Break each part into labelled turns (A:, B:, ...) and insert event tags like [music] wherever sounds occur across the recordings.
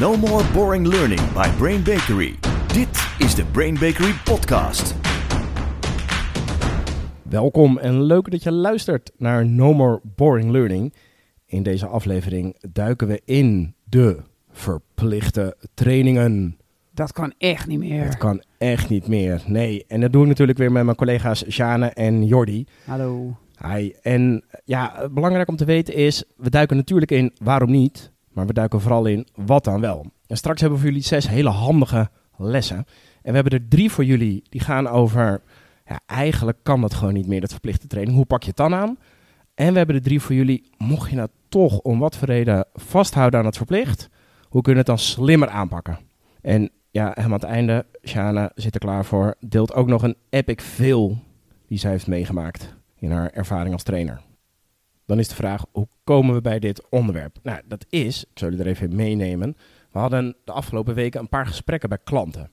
A: No more boring learning by Brain Bakery. Dit is de Brain Bakery podcast.
B: Welkom en leuk dat je luistert naar No More Boring Learning. In deze aflevering duiken we in de verplichte trainingen.
C: Dat kan echt niet meer.
B: Het kan echt niet meer, nee. En dat doe ik natuurlijk weer met mijn collega's Sjane en Jordi.
C: Hallo.
B: Hi. En ja, belangrijk om te weten is, we duiken natuurlijk in waarom niet, maar we duiken vooral in wat dan wel. En straks hebben we voor jullie zes hele handige lessen. En we hebben er drie voor jullie, die gaan over, ja, eigenlijk kan dat gewoon niet meer, dat verplichte training. Hoe pak je het dan aan? En we hebben er drie voor jullie, mocht je nou toch om wat voor reden vasthouden aan het verplicht, hoe kun je het dan slimmer aanpakken? En ja, helemaal aan het einde, Shana zit er klaar voor, deelt ook nog een epic fail die zij heeft meegemaakt in haar ervaring als trainer. Dan is de vraag, hoe komen we bij dit onderwerp? Nou, dat is, ik zal jullie er even in meenemen. We hadden de afgelopen weken een paar gesprekken bij klanten.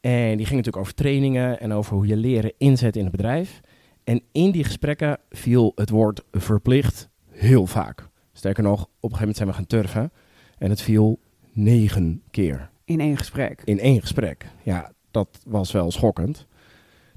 B: En die gingen natuurlijk over trainingen en over hoe je leren inzet in het bedrijf. En in die gesprekken viel het woord verplicht heel vaak. Sterker nog, op een gegeven moment zijn we gaan turven. En het viel negen keer
C: In één gesprek.
B: in één gesprek. Ja, dat was wel schokkend.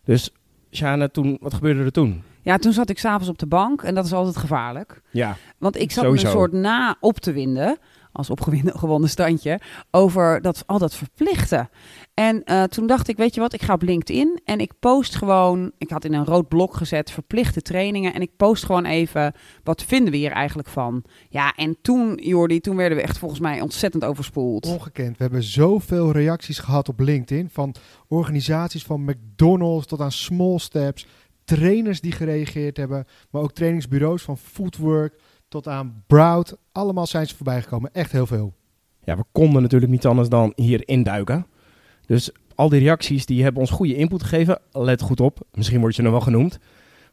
B: Dus Shana, toen, wat gebeurde er toen?
C: Ja, toen zat ik s'avonds op de bank en dat is altijd gevaarlijk.
B: Ja,
C: Want ik zat
B: Sowieso.
C: me een soort na op te winden, als opgewonden [laughs] standje, over dat, al dat verplichten. En eh, toen dacht ik, weet je wat, ik ga op LinkedIn en ik post gewoon, ik had in een rood blok gezet, verplichte trainingen. En ik post gewoon even, wat vinden we hier eigenlijk van? Ja, en toen, Jordi, toen werden we echt volgens mij ontzettend overspoeld.
D: Ongekend. We hebben zoveel reacties gehad op LinkedIn. Van organisaties van McDonald's tot aan Small Steps. Trainers die gereageerd hebben. Maar ook trainingsbureaus van Footwork tot aan Broud. Allemaal zijn ze voorbij gekomen. Echt heel veel.
B: ja, we konden natuurlijk niet anders dan hier induiken. Dus al die reacties die hebben ons goede input gegeven. Let goed op, misschien word je nog wel genoemd.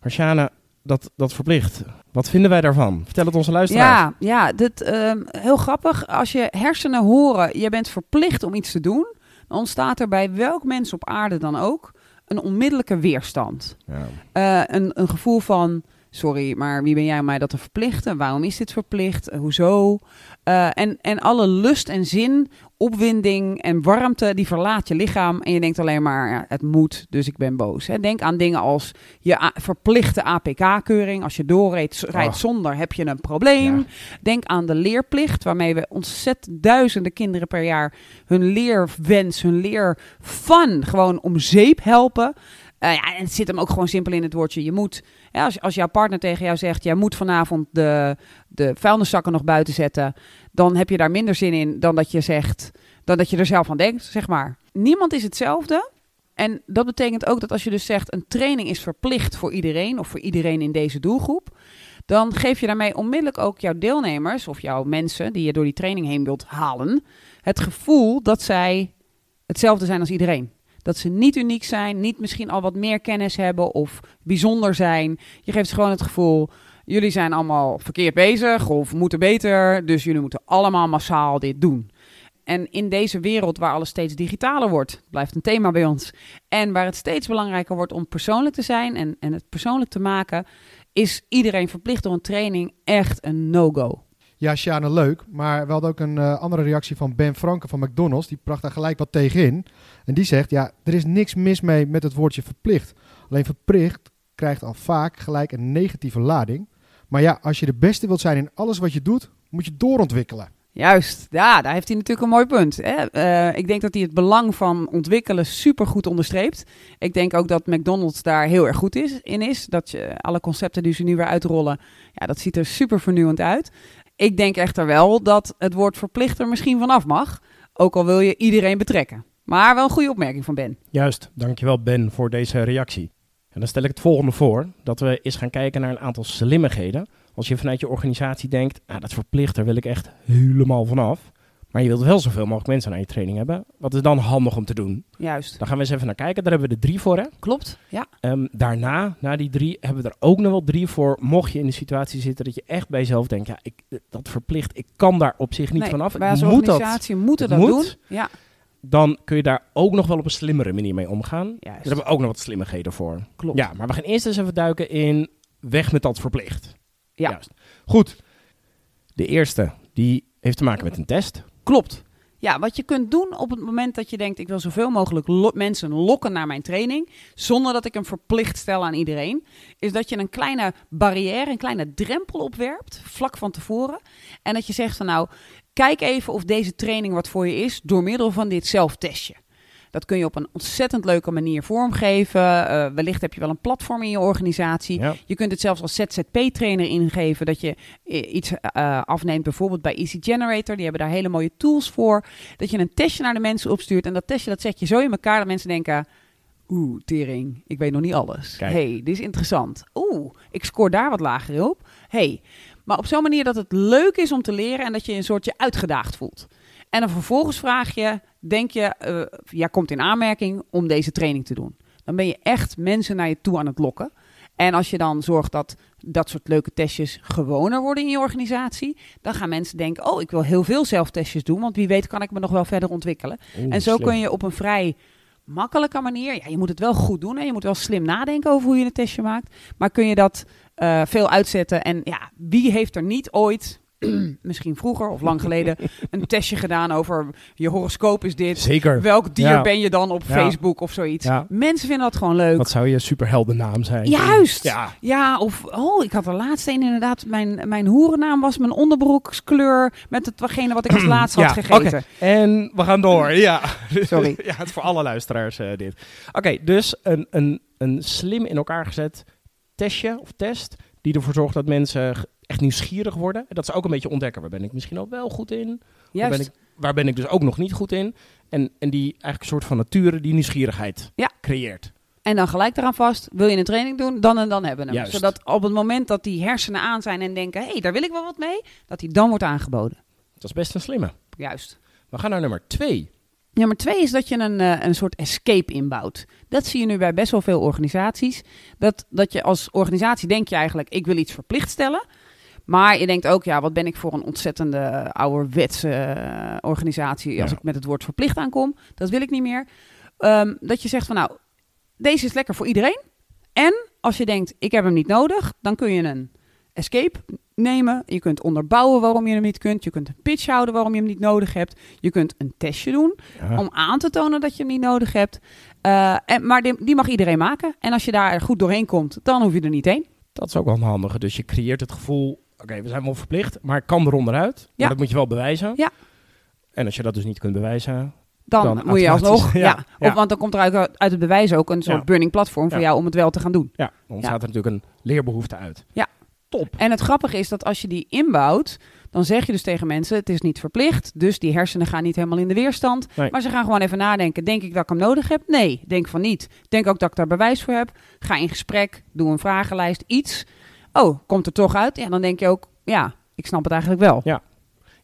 B: Maar Shana, dat, dat verplicht. Wat vinden wij daarvan? Vertel het onze luisteraars.
C: Ja, ja dit, ehm, heel grappig. Als je hersenen horen, je bent verplicht om iets te doen, dan ontstaat er bij welk mens op aarde dan ook een onmiddellijke weerstand.
B: Ja.
C: Eh, een, een gevoel van, sorry, maar wie ben jij om mij dat te verplichten? Waarom is dit verplicht? Eh, hoezo? Eh, en, en alle lust en zin, opwinding en warmte, die verlaat je lichaam. En je denkt alleen maar, ja, het moet, dus ik ben boos. Hè. Denk aan dingen als je verplichte APK-keuring. Als je doorrijdt rijdt
B: Oh.
C: zonder, heb je een probleem.
B: Ja.
C: Denk aan de leerplicht, waarmee we ontzettend duizenden kinderen per jaar hun leerwens, hun leerfun gewoon om zeep helpen. Eh, ja, en het zit hem ook gewoon simpel in het woordje je moet. Als, als jouw partner tegen jou zegt, jij moet vanavond de, de vuilniszakken nog buiten zetten, dan heb je daar minder zin in dan dat je zegt, dan dat je er zelf aan denkt, zeg maar. Niemand is hetzelfde. En dat betekent ook dat als je dus zegt, een training is verplicht voor iedereen of voor iedereen in deze doelgroep, dan geef je daarmee onmiddellijk ook jouw deelnemers of jouw mensen die je door die training heen wilt halen, het gevoel dat zij hetzelfde zijn als iedereen. Dat ze niet uniek zijn, niet misschien al wat meer kennis hebben of bijzonder zijn. Je geeft ze gewoon het gevoel, jullie zijn allemaal verkeerd bezig of moeten beter, dus jullie moeten allemaal massaal dit doen. En in deze wereld waar alles steeds digitaler wordt, blijft een thema bij ons, en waar het steeds belangrijker wordt om persoonlijk te zijn en, en het persoonlijk te maken, is iedereen verplicht door een training echt een no-go.
D: Ja, Sjane, leuk. Maar we hadden ook een eh, andere reactie van Ben Franke van McDonald's. Die bracht daar gelijk wat tegenin. En die zegt, ja, er is niks mis mee met het woordje verplicht. Alleen verplicht krijgt al vaak gelijk een negatieve lading. Maar ja, als je de beste wilt zijn in alles wat je doet, moet je doorontwikkelen.
C: Juist, ja, daar heeft hij natuurlijk een mooi punt. Hè? Eh, ik denk dat hij het belang van ontwikkelen super goed onderstreept. Ik denk ook dat McDonald's daar heel erg goed is, in is. Dat je alle concepten die ze nu weer uitrollen, ja, dat ziet er super vernieuwend uit. Ik denk echter wel dat het woord verplicht er misschien vanaf mag. Ook al wil je iedereen betrekken. Maar wel een goede opmerking van Ben.
B: Juist, dankjewel Ben voor deze reactie. En dan stel ik het volgende voor, dat we eens gaan kijken naar een aantal slimmigheden. Als je vanuit je organisatie denkt, ah, dat verplicht, daar wil ik echt helemaal vanaf. Maar je wilt wel zoveel mogelijk mensen aan je training hebben. Wat is dan handig om te doen?
C: Juist.
B: Dan gaan we eens even naar kijken. Daar hebben we er drie voor. Hè?
C: Klopt, ja.
B: Ehm, daarna, na die drie, hebben we er ook nog wel drie voor. Mocht je in de situatie zitten dat je echt bij jezelf denkt, ja, ik, dat verplicht, ik kan daar op zich niet
C: Nee,
B: vanaf.
C: Wij als
B: moet dat.
C: organisatie moeten
B: Het
C: dat
B: moet.
C: doen. Ja,
B: Dan kun je daar ook nog wel op een slimmere manier mee omgaan.
C: juist.
B: Daar hebben we ook nog wat slimmigheden voor.
C: Klopt.
B: Ja, maar we gaan eerst eens even duiken in weg met dat verplicht.
C: Ja.
B: Juist. Goed. De eerste, die heeft te maken met een test.
C: Klopt. Ja, wat je kunt doen op het moment dat je denkt: ik wil zoveel mogelijk mensen lokken naar mijn training, zonder dat ik hem verplicht stel aan iedereen, is dat je een kleine barrière, een kleine drempel opwerpt, vlak van tevoren. En dat je zegt van nou, kijk even of deze training wat voor je is door middel van dit zelftestje. Dat kun je op een ontzettend leuke manier vormgeven. Eh, wellicht heb je wel een platform in je organisatie.
B: Ja.
C: Je kunt het zelfs als ZZP-trainer ingeven dat je eh, iets eh, afneemt, bijvoorbeeld bij Easy Generator. Die hebben daar hele mooie tools voor. Dat je een testje naar de mensen opstuurt en dat testje dat zet je zo in elkaar dat mensen denken... Oeh, tering, ik weet nog niet alles.
B: Kijk.
C: hey, dit is interessant. Oeh, ik scoor daar wat lager op. hey, maar op zo'n manier dat het leuk is om te leren en dat je een soortje uitgedaagd voelt. En dan vervolgens vraag je, denk je, eh ja, komt in aanmerking om deze training te doen. Dan ben je echt mensen naar je toe aan het lokken. En als je dan zorgt dat dat soort leuke testjes gewoner worden in je organisatie, dan gaan mensen denken, oh, ik wil heel veel zelftestjes doen, want wie weet kan ik me nog wel verder ontwikkelen.
B: Oeh,
C: en zo
B: slim.
C: kun je op een vrij makkelijke manier, ja, je moet het wel goed doen en je moet wel slim nadenken over hoe je een testje maakt, maar kun je dat eh, veel uitzetten. En ja, wie heeft er niet ooit, [clears throat] misschien vroeger of lang geleden, [laughs] een testje gedaan over je horoscoop is dit,
B: Zeker.
C: welk dier
B: Ja.
C: ben je dan op
B: Ja.
C: Facebook of zoiets.
B: Ja.
C: Mensen vinden dat gewoon leuk.
B: Wat zou je superheldennaam zijn?
C: Juist!
B: Ja.
C: Ja, of oh, ik had er laatst een inderdaad. Mijn, mijn hoerennaam was mijn onderbroekskleur met hetgene wat ik als [clears throat] laatste had gegeten.
B: En we gaan door. Ja. [laughs]
C: Sorry. [laughs]
B: ja, het is voor alle luisteraars eh, dit. Oké, dus een, een, een slim in elkaar gezet testje of test die ervoor zorgt dat mensen echt nieuwsgierig worden. En dat ze ook een beetje ontdekken, waar ben ik misschien ook wel goed in? Waar ben ik, waar ben ik dus ook nog niet goed in? En, en die eigenlijk een soort van nature die nieuwsgierigheid
C: Ja.
B: creëert.
C: En dan gelijk eraan vast, wil je een training doen, dan en dan hebben we hem.
B: Juist.
C: Zodat op het moment dat die hersenen aan zijn en denken, hé, hey, daar wil ik wel wat mee, dat die dan wordt aangeboden.
B: Dat is best een slimme.
C: Juist.
B: We gaan naar nummer twee.
C: Nummer twee is dat je een, eh, een soort escape inbouwt. Dat zie je nu bij best wel veel organisaties. Dat, dat je als organisatie denk je eigenlijk, ik wil iets verplicht stellen. Maar je denkt ook, ja, wat ben ik voor een ontzettende ouderwetse eh, organisatie als
B: Ja.
C: ik met het woord verplicht aankom. Dat wil ik niet meer. Ehm, dat je zegt van nou, deze is lekker voor iedereen. En als je denkt, ik heb hem niet nodig, dan kun je een escape nemen. Je kunt onderbouwen waarom je hem niet kunt. Je kunt een pitch houden waarom je hem niet nodig hebt. Je kunt een testje doen
B: Ja.
C: om aan te tonen dat je hem niet nodig hebt. Eh, en, maar die, die mag iedereen maken. En als je daar goed doorheen komt, dan hoef je er niet heen.
B: Dat is ook wel een handige. Dus je creëert het gevoel, oké, we zijn wel verplicht, maar ik kan eronder uit. Maar
C: Ja.
B: dat moet je wel bewijzen.
C: Ja.
B: En als je dat dus niet kunt bewijzen,
C: Dan,
B: Dan
C: moet je alsnog.
B: ja,
C: Ja,
B: ja.
C: Of, want dan komt er uit, uit het bewijs ook een soort
B: Ja.
C: burning platform voor jou om het wel te gaan doen.
B: ja, dan ontstaat er natuurlijk een leerbehoefte uit.
C: Ja.
B: Top.
C: En het grappige is dat als je die inbouwt, dan zeg je dus tegen mensen: het is niet verplicht. Dus die hersenen gaan niet helemaal in de weerstand.
B: Nee.
C: Maar ze gaan gewoon even nadenken: denk ik dat ik hem nodig heb? Nee, denk van niet. Denk ook dat ik daar bewijs voor heb. Ga in gesprek, doe een vragenlijst, iets. Oh, komt er toch uit? Ja, dan denk je ook: ja, ik snap het eigenlijk wel.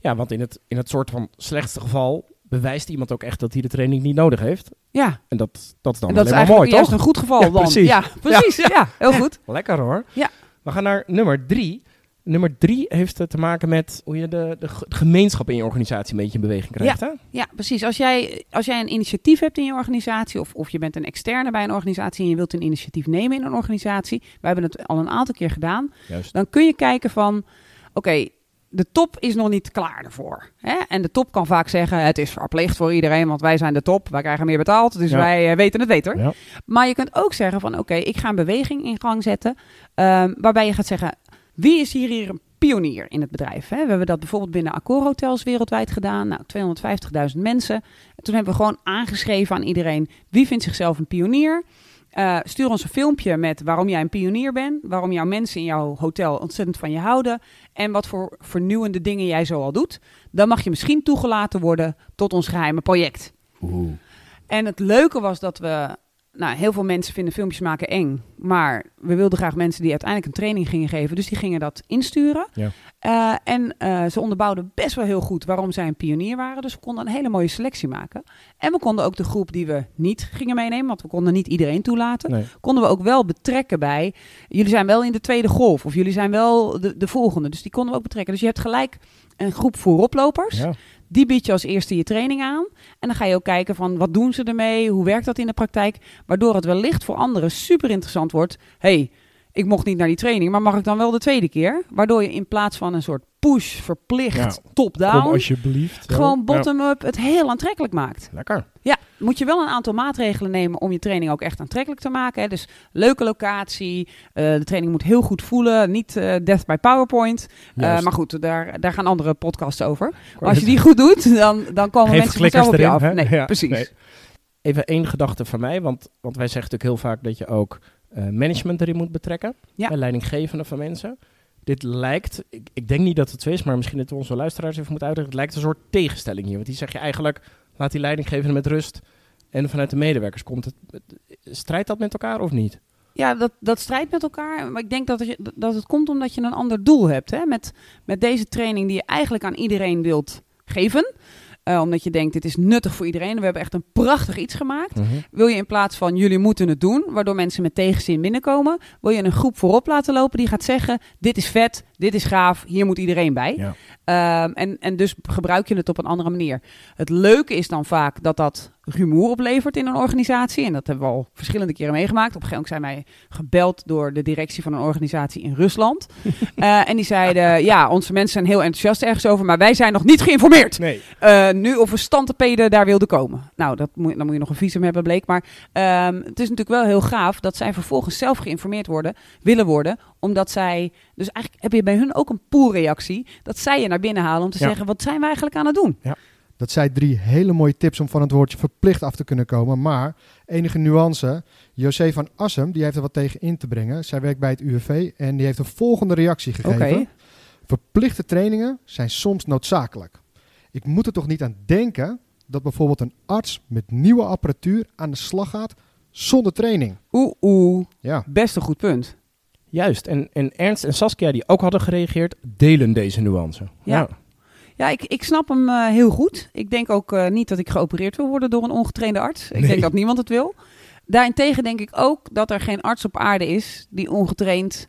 B: Ja, want in het, in het soort van slechtste geval bewijst iemand ook echt dat hij de training niet nodig heeft.
C: Ja,
B: En dat, dat is dan
C: en dat is
B: mooi, toch?
C: een goed geval
B: Ja,
C: dan.
B: precies.
C: Ja, precies. Ja, heel goed.
B: Lekker hoor.
C: Ja.
B: We gaan naar nummer drie. Nummer drie heeft te maken met hoe je de, de ge- gemeenschap in je organisatie een beetje in beweging krijgt. Hè?
C: Ja, precies. Als jij, als jij een initiatief hebt in je organisatie, of, of je bent een externe bij een organisatie en je wilt een initiatief nemen in een organisatie, wij hebben het al een aantal keer gedaan,
B: Juist.
C: dan kun je kijken van, oké, de top is nog niet klaar ervoor. Hè? En de top kan vaak zeggen, het is verplicht voor iedereen, want wij zijn de top, wij krijgen meer betaald, dus
B: Ja.
C: wij eh, weten het beter.
B: Ja.
C: Maar je kunt ook zeggen van, oké, ik ga een beweging in gang zetten, ehm, waarbij je gaat zeggen, wie is hier, hier een pionier in het bedrijf? Hè? We hebben dat bijvoorbeeld binnen Accor Hotels wereldwijd gedaan. Nou, 250.000 mensen. En toen hebben we gewoon aangeschreven aan iedereen, wie vindt zichzelf een pionier? Eh, stuur ons een filmpje met waarom jij een pionier bent, waarom jouw mensen in jouw hotel ontzettend van je houden en wat voor vernieuwende dingen jij zo al doet. Dan mag je misschien toegelaten worden tot ons geheime project.
B: Oeh.
C: En het leuke was dat we. Nou, heel veel mensen vinden filmpjes maken eng. Maar we wilden graag mensen die uiteindelijk een training gingen geven. Dus die gingen dat insturen.
B: Ja.
C: Eh, en eh, ze onderbouwden best wel heel goed waarom zij een pionier waren. Dus we konden een hele mooie selectie maken. En we konden ook de groep die we niet gingen meenemen. Want we konden niet iedereen toelaten.
B: Nee.
C: Konden we ook wel betrekken bij. Jullie zijn wel in de tweede golf. Of jullie zijn wel de, de volgende. Dus die konden we ook betrekken. Dus je hebt gelijk een groep vooroplopers.
B: Ja.
C: Die bied je als eerste je training aan. En dan ga je ook kijken van wat doen ze ermee? Hoe werkt dat in de praktijk? Waardoor het wellicht voor anderen super interessant wordt. hey, ik mocht niet naar die training, maar mag ik dan wel de tweede keer? Waardoor je in plaats van een soort push, verplicht,
B: Ja.
C: Top-down.
B: alsjeblieft.
C: Gewoon
B: Ja.
C: bottom-up het heel aantrekkelijk maakt.
B: Lekker.
C: Ja, moet je wel een aantal maatregelen nemen om je training ook echt aantrekkelijk te maken. Hè. Dus leuke locatie, eh, de training moet heel goed voelen, niet eh, death by PowerPoint. Eh, maar goed, daar, daar gaan andere podcasts over. Maar als je die goed doet, dan, dan komen mensen vanzelf op je af.
B: hè?
C: Nee,
B: Ja,
C: precies.
B: nee. Even één gedachte van mij, want, want wij zeggen natuurlijk heel vaak dat je ook management erin moet betrekken.
C: Ja.
B: Bij leidinggevende van mensen. Dit lijkt, ik, denk niet dat het zo is, maar misschien dat onze luisteraars even moeten uitleggen. Het lijkt een soort tegenstelling hier. Want die zeg je eigenlijk, laat die leidinggevende met rust. En vanuit de medewerkers komt het. Strijdt dat met elkaar of niet?
C: Ja, dat, dat strijdt met elkaar. Maar ik denk dat, er, dat het komt omdat je een ander doel hebt. Hè? Met, met deze training die je eigenlijk aan iedereen wilt geven. Eh, omdat je denkt, dit is nuttig voor iedereen. We hebben echt een prachtig iets gemaakt. Wil je in plaats van jullie moeten het doen, waardoor mensen met tegenzin binnenkomen, wil je een groep voorop laten lopen die gaat zeggen: dit is vet, dit is gaaf, hier moet iedereen bij.
B: Ja.
C: Ehm, en, en dus gebruik je het op een andere manier. Het leuke is dan vaak dat dat rumoer oplevert in een organisatie. En dat hebben we al verschillende keren meegemaakt. Op een gegeven moment zijn wij gebeld door de directie van een organisatie in Rusland. [laughs] Eh, en die zeiden: Ja, onze mensen zijn heel enthousiast ergens over, maar wij zijn nog niet geïnformeerd.
B: Nee.
C: Eh, nu of we standtepeden daar wilden komen. Nou, dat moet, dan moet je nog een visum hebben, bleek. Maar ehm, het is natuurlijk wel heel gaaf dat zij vervolgens zelf geïnformeerd worden, willen worden. Omdat zij, dus eigenlijk heb je bij hun ook een poolreactie. Dat zij je naar binnen halen om te
B: Ja.
C: zeggen, wat zijn we eigenlijk aan het doen?
D: Dat zijn drie hele mooie tips om van het woordje verplicht af te kunnen komen. Maar enige nuance. José van Assem die heeft er wat tegen in te brengen. Zij werkt bij het UWV en die heeft de volgende reactie gegeven. Verplichte trainingen zijn soms noodzakelijk. Ik moet er toch niet aan denken dat bijvoorbeeld een arts met nieuwe apparatuur aan de slag gaat zonder training.
C: Oeh, oeh,
D: Ja,
C: best een goed punt.
B: Juist. En, en Ernst en Saskia, die ook hadden gereageerd, delen deze nuance.
C: Ja. Ja, ik, ik snap hem eh, heel goed. Ik denk ook eh, niet dat ik geopereerd wil worden door een ongetrainde arts. Ik
B: Nee.
C: denk dat niemand het wil. Daarentegen denk ik ook dat er geen arts op aarde is die ongetraind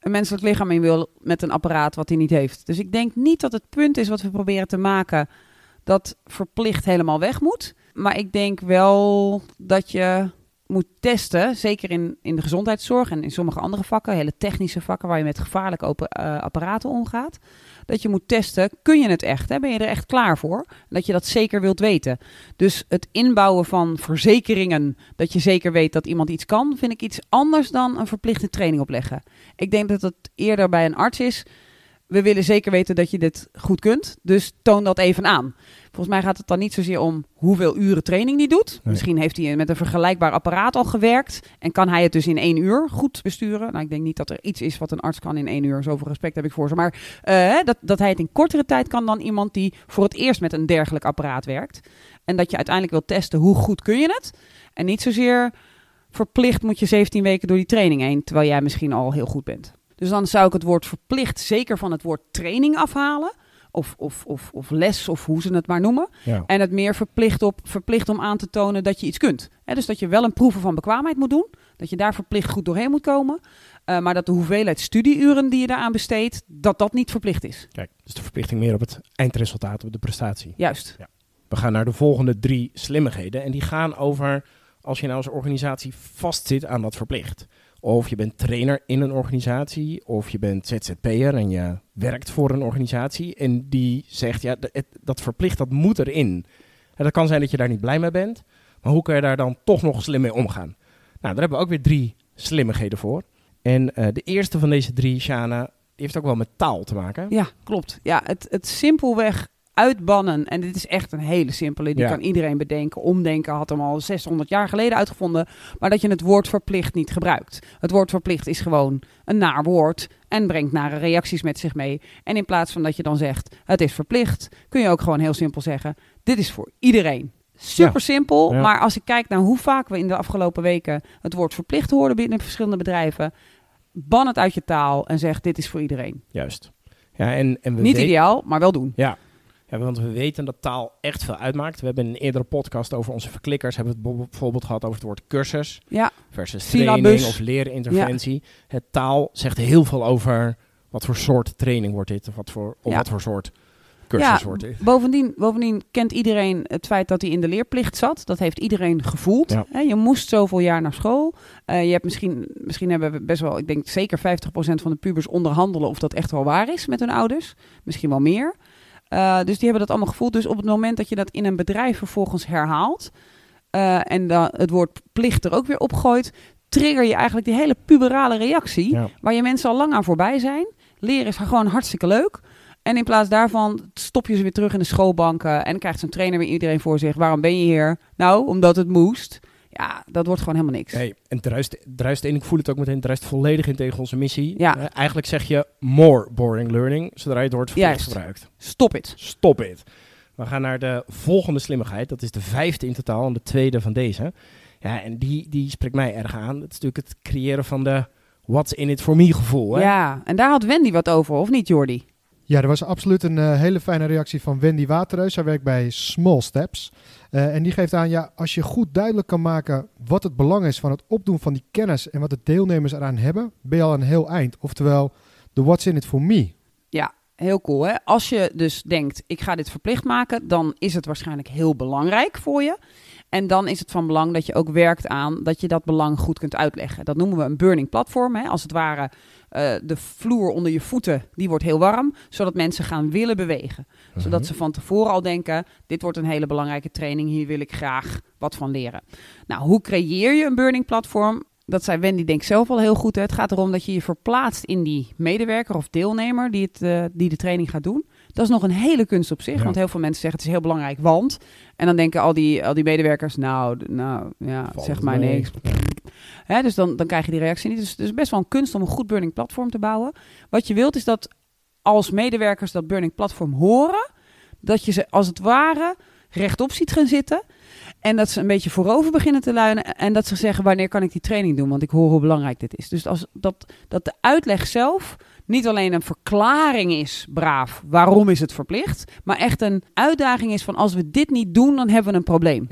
C: een menselijk lichaam in wil met een apparaat wat hij niet heeft. Dus ik denk niet dat het punt is wat we proberen te maken dat verplicht helemaal weg moet. Maar ik denk wel dat je moet testen, zeker in, in de gezondheidszorg en in sommige andere vakken, hele technische vakken waar je met gevaarlijke eh, apparaten omgaat dat je moet testen, kun je het echt? Hè? Ben je er echt klaar voor? Dat je dat zeker wilt weten. Dus het inbouwen van verzekeringen, dat je zeker weet dat iemand iets kan, vind ik iets anders dan een verplichte training opleggen. Ik denk dat het eerder bij een arts is. We willen zeker weten dat je dit goed kunt, dus toon dat even aan. Volgens mij gaat het dan niet zozeer om hoeveel uren training die doet.
B: Nee.
C: Misschien heeft hij met een vergelijkbaar apparaat al gewerkt en kan hij het dus in één uur goed besturen. Nou, ik denk niet dat er iets is wat een arts kan in één uur. Zoveel respect heb ik voor ze. Maar eh, dat, dat hij het in kortere tijd kan dan iemand die voor het eerst met een dergelijk apparaat werkt. En dat je uiteindelijk wil testen hoe goed kun je het. En niet zozeer verplicht moet je 17 weken door die training heen, terwijl jij misschien al heel goed bent. Dus dan zou ik het woord verplicht zeker van het woord training afhalen. Of, of, of, of les, of hoe ze het maar noemen.
B: Ja.
C: En het meer verplicht, op, verplicht om aan te tonen dat je iets kunt. Dus dat je wel een proeven van bekwaamheid moet doen. Dat je daar verplicht goed doorheen moet komen. Eh, maar dat de hoeveelheid studieuren die je daaraan besteedt, dat dat niet verplicht is.
B: Kijk, dus de verplichting meer op het eindresultaat, op de prestatie.
C: Juist.
B: We gaan naar de volgende drie slimmigheden. En die gaan over als je nou als organisatie vastzit aan dat verplicht. Of je bent trainer in een organisatie, of je bent ZZP'er en je werkt voor een organisatie. En die zegt, ja, dat verplicht, dat moet erin. En dat kan zijn dat je daar niet blij mee bent. Maar hoe kun je daar dan toch nog slim mee omgaan? Nou, daar hebben we ook weer drie slimmigheden voor. En eh, de eerste van deze drie, Shana, heeft ook wel met taal te maken.
C: Ja, klopt. Ja, het, het simpelweg uitbannen. En dit is echt een hele simpele. Die
B: Ja.
C: kan iedereen bedenken. Omdenken had hem al 600 jaar geleden uitgevonden. Maar dat je het woord verplicht niet gebruikt. Het woord verplicht is gewoon een naar woord. En brengt nare reacties met zich mee. En in plaats van dat je dan zegt, het is verplicht. Kun je ook gewoon heel simpel zeggen, dit is voor iedereen. Super simpel,
B: Ja.
C: maar als ik kijk naar hoe vaak we in de afgelopen weken het woord verplicht hoorden binnen verschillende bedrijven, ban het uit je taal en zeg dit is voor iedereen.
B: Juist. Ja, en, en we
C: Niet ideaal, maar wel doen.
B: Ja. Ja, want we weten dat taal echt veel uitmaakt. We hebben in een eerdere podcast over onze verklikkers... hebben we het bijvoorbeeld gehad over het woord cursus...
C: Ja,
B: versus
C: Syllabus.
B: training of leerinterventie. Het taal zegt heel veel over wat voor soort training wordt dit... of wat voor, of wat voor soort cursus wordt dit.
C: Bovendien, bovendien kent iedereen het feit dat hij in de leerplicht zat. Dat heeft iedereen gevoeld. Hè, je moest zoveel jaar naar school. Eh, je hebt misschien, misschien hebben we best wel, ik denk zeker 50% van de pubers onderhandelen of dat echt wel waar is met hun ouders. Misschien wel meer. Eh, dus die hebben dat allemaal gevoeld. Dus op het moment dat je dat in een bedrijf vervolgens herhaalt eh, en dan het woord plicht er ook weer opgooit, trigger je eigenlijk die hele puberale reactie
B: Ja.
C: waar je mensen al lang aan voorbij zijn. Leren is gewoon hartstikke leuk. En in plaats daarvan stop je ze weer terug in de schoolbanken. En krijgt zo'n trainer weer iedereen voor zich. Waarom ben je hier? Nou, omdat het moest. Ja, dat wordt gewoon helemaal niks.
B: Nee, en het druist, het druist in, ik voel het ook meteen, het druist volledig in tegen onze missie.
C: Ja.
B: Eh, eigenlijk zeg je more boring learning, zodra je het woord verplicht gebruikt.
C: Stop het.
B: Stop it. We gaan naar de volgende slimmigheid. Dat is de vijfde in totaal en de tweede van deze. Ja, en die, die spreekt mij erg aan. Dat is natuurlijk het creëren van de what's in it for me gevoel. Hè?
C: Ja, en daar had Wendy wat over, of niet, Jordi?
D: Ja, er was absoluut een eh, hele fijne reactie van Wendy Waterreus. Zij werkt bij Small Steps. Eh, en die geeft aan, ja, als je goed duidelijk kan maken wat het belang is van het opdoen van die kennis en wat de deelnemers eraan hebben, ben je al een heel eind. Oftewel, de what's in it for me.
C: Ja, heel cool. Hè? Als je dus denkt, ik ga dit verplicht maken, dan is het waarschijnlijk heel belangrijk voor je. En dan is het van belang dat je ook werkt aan dat je dat belang goed kunt uitleggen. Dat noemen we een burning platform. Hè? Als het ware eh, de vloer onder je voeten, die wordt heel warm, zodat mensen gaan willen bewegen. Zodat ze van tevoren al denken, dit wordt een hele belangrijke training, hier wil ik graag wat van leren. Nou, hoe creëer je een burning platform? Dat zei Wendy denk ik zelf al heel goed. Hè? Het gaat erom dat je je verplaatst in die medewerker of deelnemer die, het, eh, die de training gaat doen. Dat is nog een hele kunst op zich.
B: Ja.
C: Want heel veel mensen zeggen het is heel belangrijk, want... En dan denken al die, al die medewerkers, nou, nou ja,
B: Valt
C: zeg maar
B: mee.
C: niks. Hè, dus dan, dan krijg je die reactie niet. Dus het is best wel een kunst om een goed burning platform te bouwen. Wat je wilt is dat als medewerkers dat burning platform horen... dat je ze als het ware rechtop ziet gaan zitten... En dat ze een beetje voorover beginnen te luinen. En dat ze zeggen: wanneer kan ik die training doen? Want ik hoor hoe belangrijk dit is. Dus als dat, dat de uitleg zelf niet alleen een verklaring is, braaf, waarom is het verplicht. Maar echt een uitdaging is van: als we dit niet doen, dan hebben we een probleem.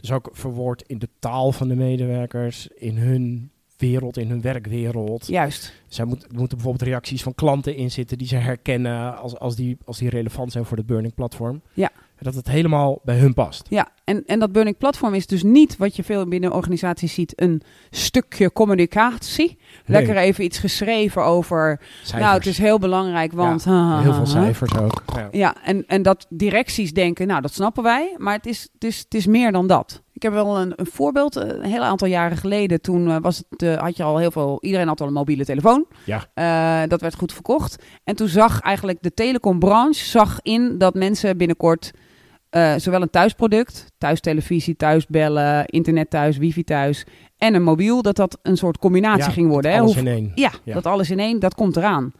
B: Dus ook verwoord in de taal van de medewerkers, in hun wereld, in hun werkwereld.
C: Juist.
B: Zij moet, moeten bijvoorbeeld reacties van klanten in zitten die ze herkennen als, als, die, als die relevant zijn voor het Burning Platform.
C: Ja.
B: Dat het helemaal bij hun past.
C: Ja, en, en dat burning platform is dus niet wat je veel binnen organisaties ziet: een stukje communicatie. Lekker even iets geschreven over.
B: Cijfers.
C: Nou, het is heel belangrijk, want.
B: Heel veel cijfers ook. Ja.
C: Ja, en, en dat directies denken, nou, dat snappen wij, maar het is, het is, het is meer dan dat. Ik heb wel een, een voorbeeld, eh, een heel aantal jaren geleden, toen eh, was het, eh, had je al heel veel, iedereen had al een mobiele telefoon.
B: Ja.
C: Dat werd goed verkocht. En toen zag eigenlijk de telecombranche zag in dat mensen binnenkort zowel een thuisproduct, thuistelevisie, thuisbellen, internet thuis, wifi thuis en een mobiel, dat dat een soort combinatie
B: Ja,
C: ging worden. Hè?
B: Alles
C: Hoe-
B: in één.
C: ja,
B: Ja.
C: dat alles in één, dat komt eraan.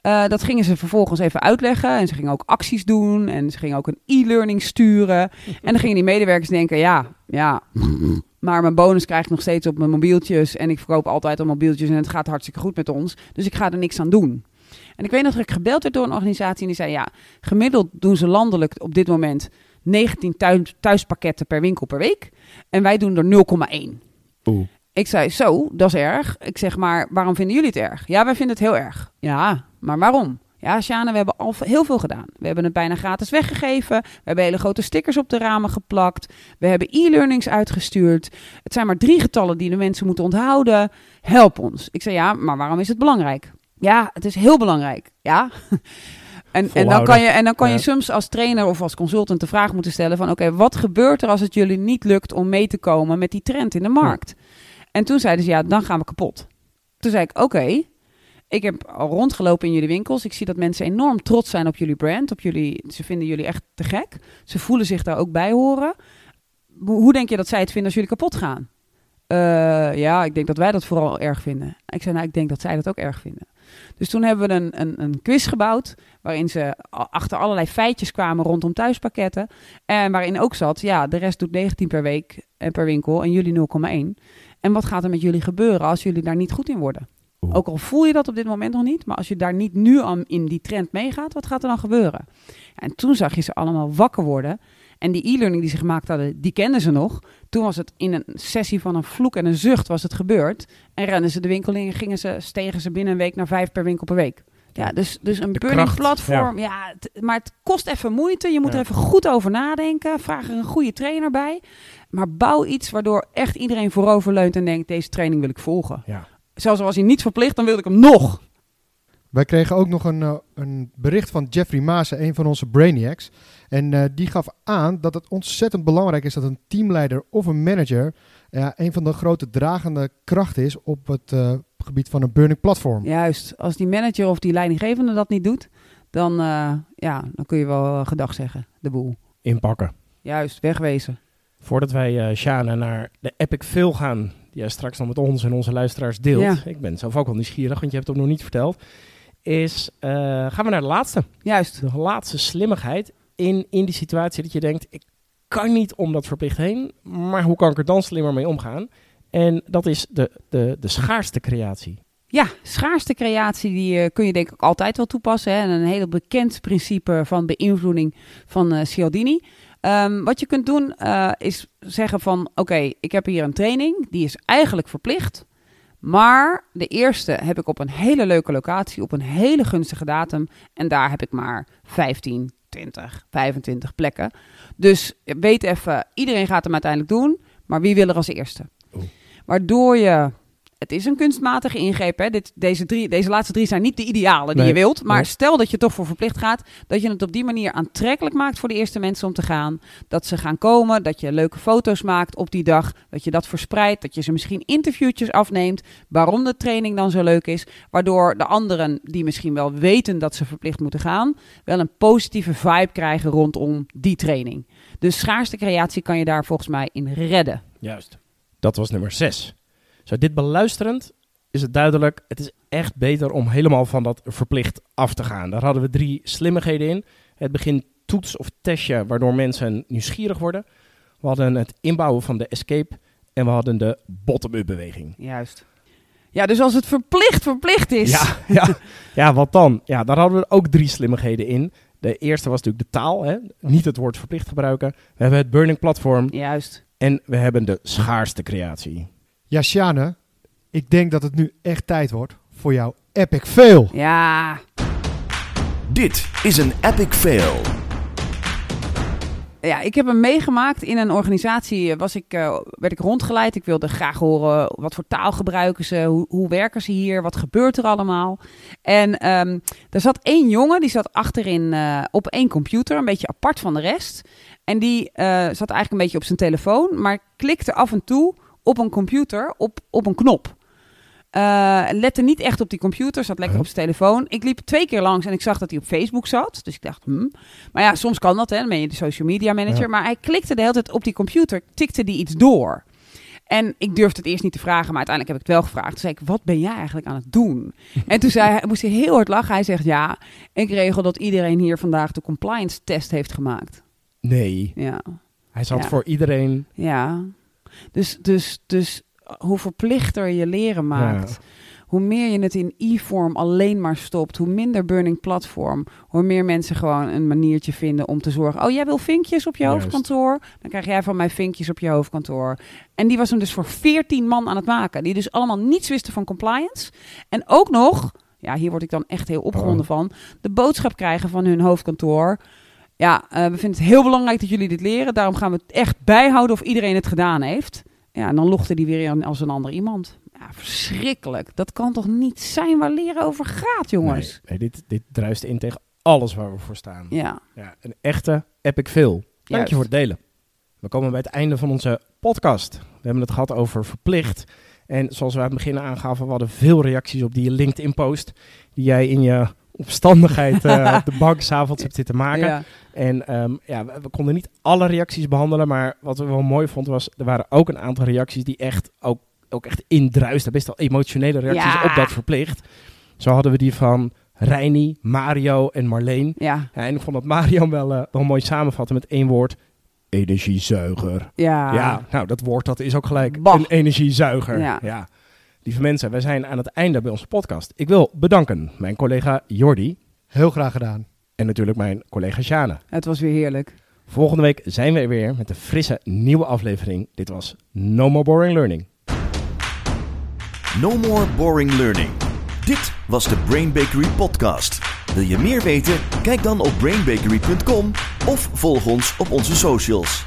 C: Eh, dat gingen ze vervolgens even uitleggen. En ze gingen ook acties doen. En ze gingen ook een e-learning sturen. En dan gingen die medewerkers denken: ja, ja. Maar mijn bonus krijg ik nog steeds op mijn mobieltjes. En ik verkoop altijd al mobieltjes. En het gaat hartstikke goed met ons. Dus ik ga er niks aan doen. En ik weet nog dat ik gebeld werd door een organisatie. En die zei: ja, gemiddeld doen ze landelijk op dit moment 19 thuis, thuispakketten per winkel per week. En wij doen er 0,1. Ik zei, zo, dat is erg. Ik zeg, maar waarom vinden jullie het erg? Ja, wij vinden het heel erg. Ja, maar waarom? Ja, Sjane, we hebben al heel veel gedaan. We hebben het bijna gratis weggegeven. We hebben hele grote stickers op de ramen geplakt. We hebben e-learnings uitgestuurd. Het zijn maar drie getallen die de mensen moeten onthouden. Help ons. Ik zei, ja, maar waarom is het belangrijk? Ja, het is heel belangrijk. Ja. [laughs] En, en dan kan je, en dan kan je
B: Ja.
C: soms als trainer of als consultant de vraag moeten stellen van... oké, wat gebeurt er als het jullie niet lukt om mee te komen met die trend in de markt? En toen zeiden ze, ja, dan gaan we kapot. Toen zei ik, oké, ik heb rondgelopen in jullie winkels. Ik zie dat mensen enorm trots zijn op jullie brand. Op jullie, ze vinden jullie echt te gek. Ze voelen zich daar ook bij horen. Hoe denk je dat zij het vinden als jullie kapot gaan? Eh, ja, ik denk dat wij dat vooral erg vinden. Ik zei, nou, ik denk dat zij dat ook erg vinden. Dus toen hebben we een, een, een quiz gebouwd, waarin ze achter allerlei feitjes kwamen rondom thuispakketten. En waarin ook zat, ja, de rest doet 19 per week en per winkel en jullie 0,1. En wat gaat er met jullie gebeuren als jullie daar niet goed in worden?
B: Oeh.
C: Ook al voel je dat op dit moment nog niet, maar als je daar niet nu aan in die trend meegaat, wat gaat er dan gebeuren? En toen zag je ze allemaal wakker worden. En die e-learning die ze gemaakt hadden, die kenden ze nog. Toen was het in een sessie van een vloek en een zucht was het gebeurd. En renden ze de winkel in en gingen ze, stegen ze binnen een week naar vijf per winkel per week. Ja, dus, dus een burning platform. Ja, maar het kost even moeite. Je moet
B: Ja.
C: er even goed over nadenken. Vraag er een goede trainer bij. Maar bouw iets waardoor echt iedereen voorover leunt en denkt: deze training wil ik volgen.
B: Ja.
C: Zelfs al was hij niet verplicht, dan wilde ik hem nog.
D: Wij kregen ook nog een, eh, een bericht van Jeffrey Maassen, een van onze Brainiacs. En eh, die gaf aan dat het ontzettend belangrijk is dat een teamleider of een manager ja, een van de grote dragende krachten is op het eh, gebied van een burning platform.
C: Juist, als die manager of die leidinggevende dat niet doet, dan, eh, ja, dan kun je wel eh, gedag zeggen, de boel.
B: Inpakken.
C: Juist, wegwezen.
B: Voordat wij, eh Shana, naar de epic fail gaan, die jij straks nog met ons en onze luisteraars deelt.
C: Ja.
B: Ik ben zelf ook wel nieuwsgierig, want je hebt het nog niet verteld. Is, eh, gaan we naar de laatste.
C: Juist.
B: De laatste slimmigheid in, in die situatie dat je denkt, ik kan niet om dat verplicht heen, maar hoe kan ik er dan slimmer mee omgaan? En dat is de, de, de schaarste creatie.
C: Ja, schaarste creatie die eh, kun je denk ik altijd wel toepassen. Hè? En een heel bekend principe van beïnvloeding van eh Cialdini. Ehm, wat je kunt doen eh, is zeggen van oké, ik heb hier een training, die is eigenlijk verplicht. Maar de eerste heb ik op een hele leuke locatie, op een hele gunstige datum. En daar heb ik maar 15, 20, 25 plekken. Dus weet even, iedereen gaat hem uiteindelijk doen. Maar wie wil er als eerste?
B: Oeh.
C: Waardoor je het is een kunstmatige ingreep. Hè? Dit, deze, drie, deze laatste drie zijn niet de idealen die
B: Nee.
C: je wilt. Maar
B: Nee.
C: stel dat je toch voor verplicht gaat. Dat je het op die manier aantrekkelijk maakt voor de eerste mensen om te gaan. Dat ze gaan komen. Dat je leuke foto's maakt op die dag. Dat je dat verspreidt. Dat je ze misschien interviewtjes afneemt. Waarom de training dan zo leuk is. Waardoor de anderen die misschien wel weten dat ze verplicht moeten gaan. Wel een positieve vibe krijgen rondom die training. Dus schaarste creatie kan je daar volgens mij in redden.
B: Juist. Dat was nummer 6. Zo, dit beluisterend is het duidelijk, het is echt beter om helemaal van dat verplicht af te gaan. Daar hadden we drie slimmigheden in. Het begin toets of testje, waardoor mensen nieuwsgierig worden. We hadden het inbouwen van de escape en we hadden de bottom-up beweging.
C: Juist. Ja, dus als het verplicht verplicht is.
B: Ja, [laughs] ja, ja, wat dan? Ja, daar hadden we ook drie slimmigheden in. De eerste was natuurlijk de taal, hè? niet het woord verplicht gebruiken. We hebben het burning platform
C: Juist.
B: en we hebben de schaarste creatie.
D: Ja, Sjane, ik denk dat het nu echt tijd wordt voor jouw epic fail.
C: Ja,
A: Dit is een epic fail.
C: Ja, ik heb hem meegemaakt in een organisatie. Was ik, eh, werd ik rondgeleid. Ik wilde graag horen wat voor taal gebruiken ze, hoe, hoe werken ze hier, wat gebeurt er allemaal. En ehm, er zat één jongen die zat achterin eh, op één computer, een beetje apart van de rest. En die eh, zat eigenlijk een beetje op zijn telefoon, maar klikte af en toe op een computer op, op een knop. Eh, lette niet echt op die computer, zat lekker op zijn telefoon. Ik liep twee keer langs en ik zag dat hij op Facebook zat. Dus ik dacht, hmm. Maar ja, soms kan dat, hè. Dan ben je de social media manager.
B: Ja.
C: Maar hij klikte de hele tijd op die computer, tikte die iets door. En ik durfde het eerst niet te vragen, maar uiteindelijk heb ik het wel gevraagd. Toen zei ik, wat ben jij eigenlijk aan het doen? [laughs] en toen zei hij, moest hij heel hard lachen. Hij zegt, ja, ik regel dat iedereen hier vandaag de compliance test heeft gemaakt.
B: Nee,
C: Ja,
B: hij zat
C: Ja.
B: voor iedereen.
C: ja. Dus, dus, dus hoe verplichter je leren maakt... Hoe meer je het in e-vorm alleen maar stopt, hoe minder burning platform, hoe meer mensen gewoon een maniertje vinden om te zorgen. Oh, jij wil vinkjes op je
B: Juist.
C: hoofdkantoor? Dan krijg jij van mij vinkjes op je hoofdkantoor. En die was hem dus voor 14 man aan het maken, die dus allemaal niets wisten van compliance. En ook nog, ja, hier word ik dan echt heel opgewonden
B: Oh.
C: van, de boodschap krijgen van hun hoofdkantoor. Ja, eh, we vinden het heel belangrijk dat jullie dit leren. Daarom gaan we het echt bijhouden of iedereen het gedaan heeft. Ja, en dan logde die weer in als een ander iemand. Ja, verschrikkelijk. Dat kan toch niet zijn waar leren over gaat, jongens?
B: Nee, nee, dit, dit druist in tegen alles waar we voor staan.
C: Ja,
B: Ja, een echte epic fail. Dank
C: Juist.
B: je voor het delen. We komen bij het einde van onze podcast. We hebben het gehad over verplicht. En zoals we aan het begin aangaven, we hadden veel reacties op die LinkedIn-post. Die jij in je opstandigheid eh, [laughs] op de bank s'avonds hebt zitten maken.
C: ja.
B: En ehm, ja, we, we konden niet alle reacties behandelen. Maar wat we wel mooi vonden was, er waren ook een aantal reacties die echt ook, ook echt indruisten. Best wel emotionele reacties
C: Ja.
B: op dat verplicht. Zo hadden we die van Reini, Mario en Marleen.
C: ja,
B: Ja, en ik vond dat Mario wel, eh, wel mooi samenvatten met één woord. Energiezuiger.
C: ja.
B: Ja, nou dat woord dat is ook gelijk
C: Bah.
B: een energiezuiger.
C: Ja.
B: Ja. Lieve mensen, wij zijn aan het einde bij onze podcast. Ik wil bedanken mijn collega Jordi
D: Heel graag gedaan.
B: En natuurlijk mijn collega Sjane.
C: Het was weer heerlijk.
B: Volgende week zijn we er weer met een frisse nieuwe aflevering. Dit was No More Boring Learning.
A: No more boring learning. Dit was de Brain Bakery podcast. Wil je meer weten? Kijk dan op brainbakery.com of volg ons op onze socials.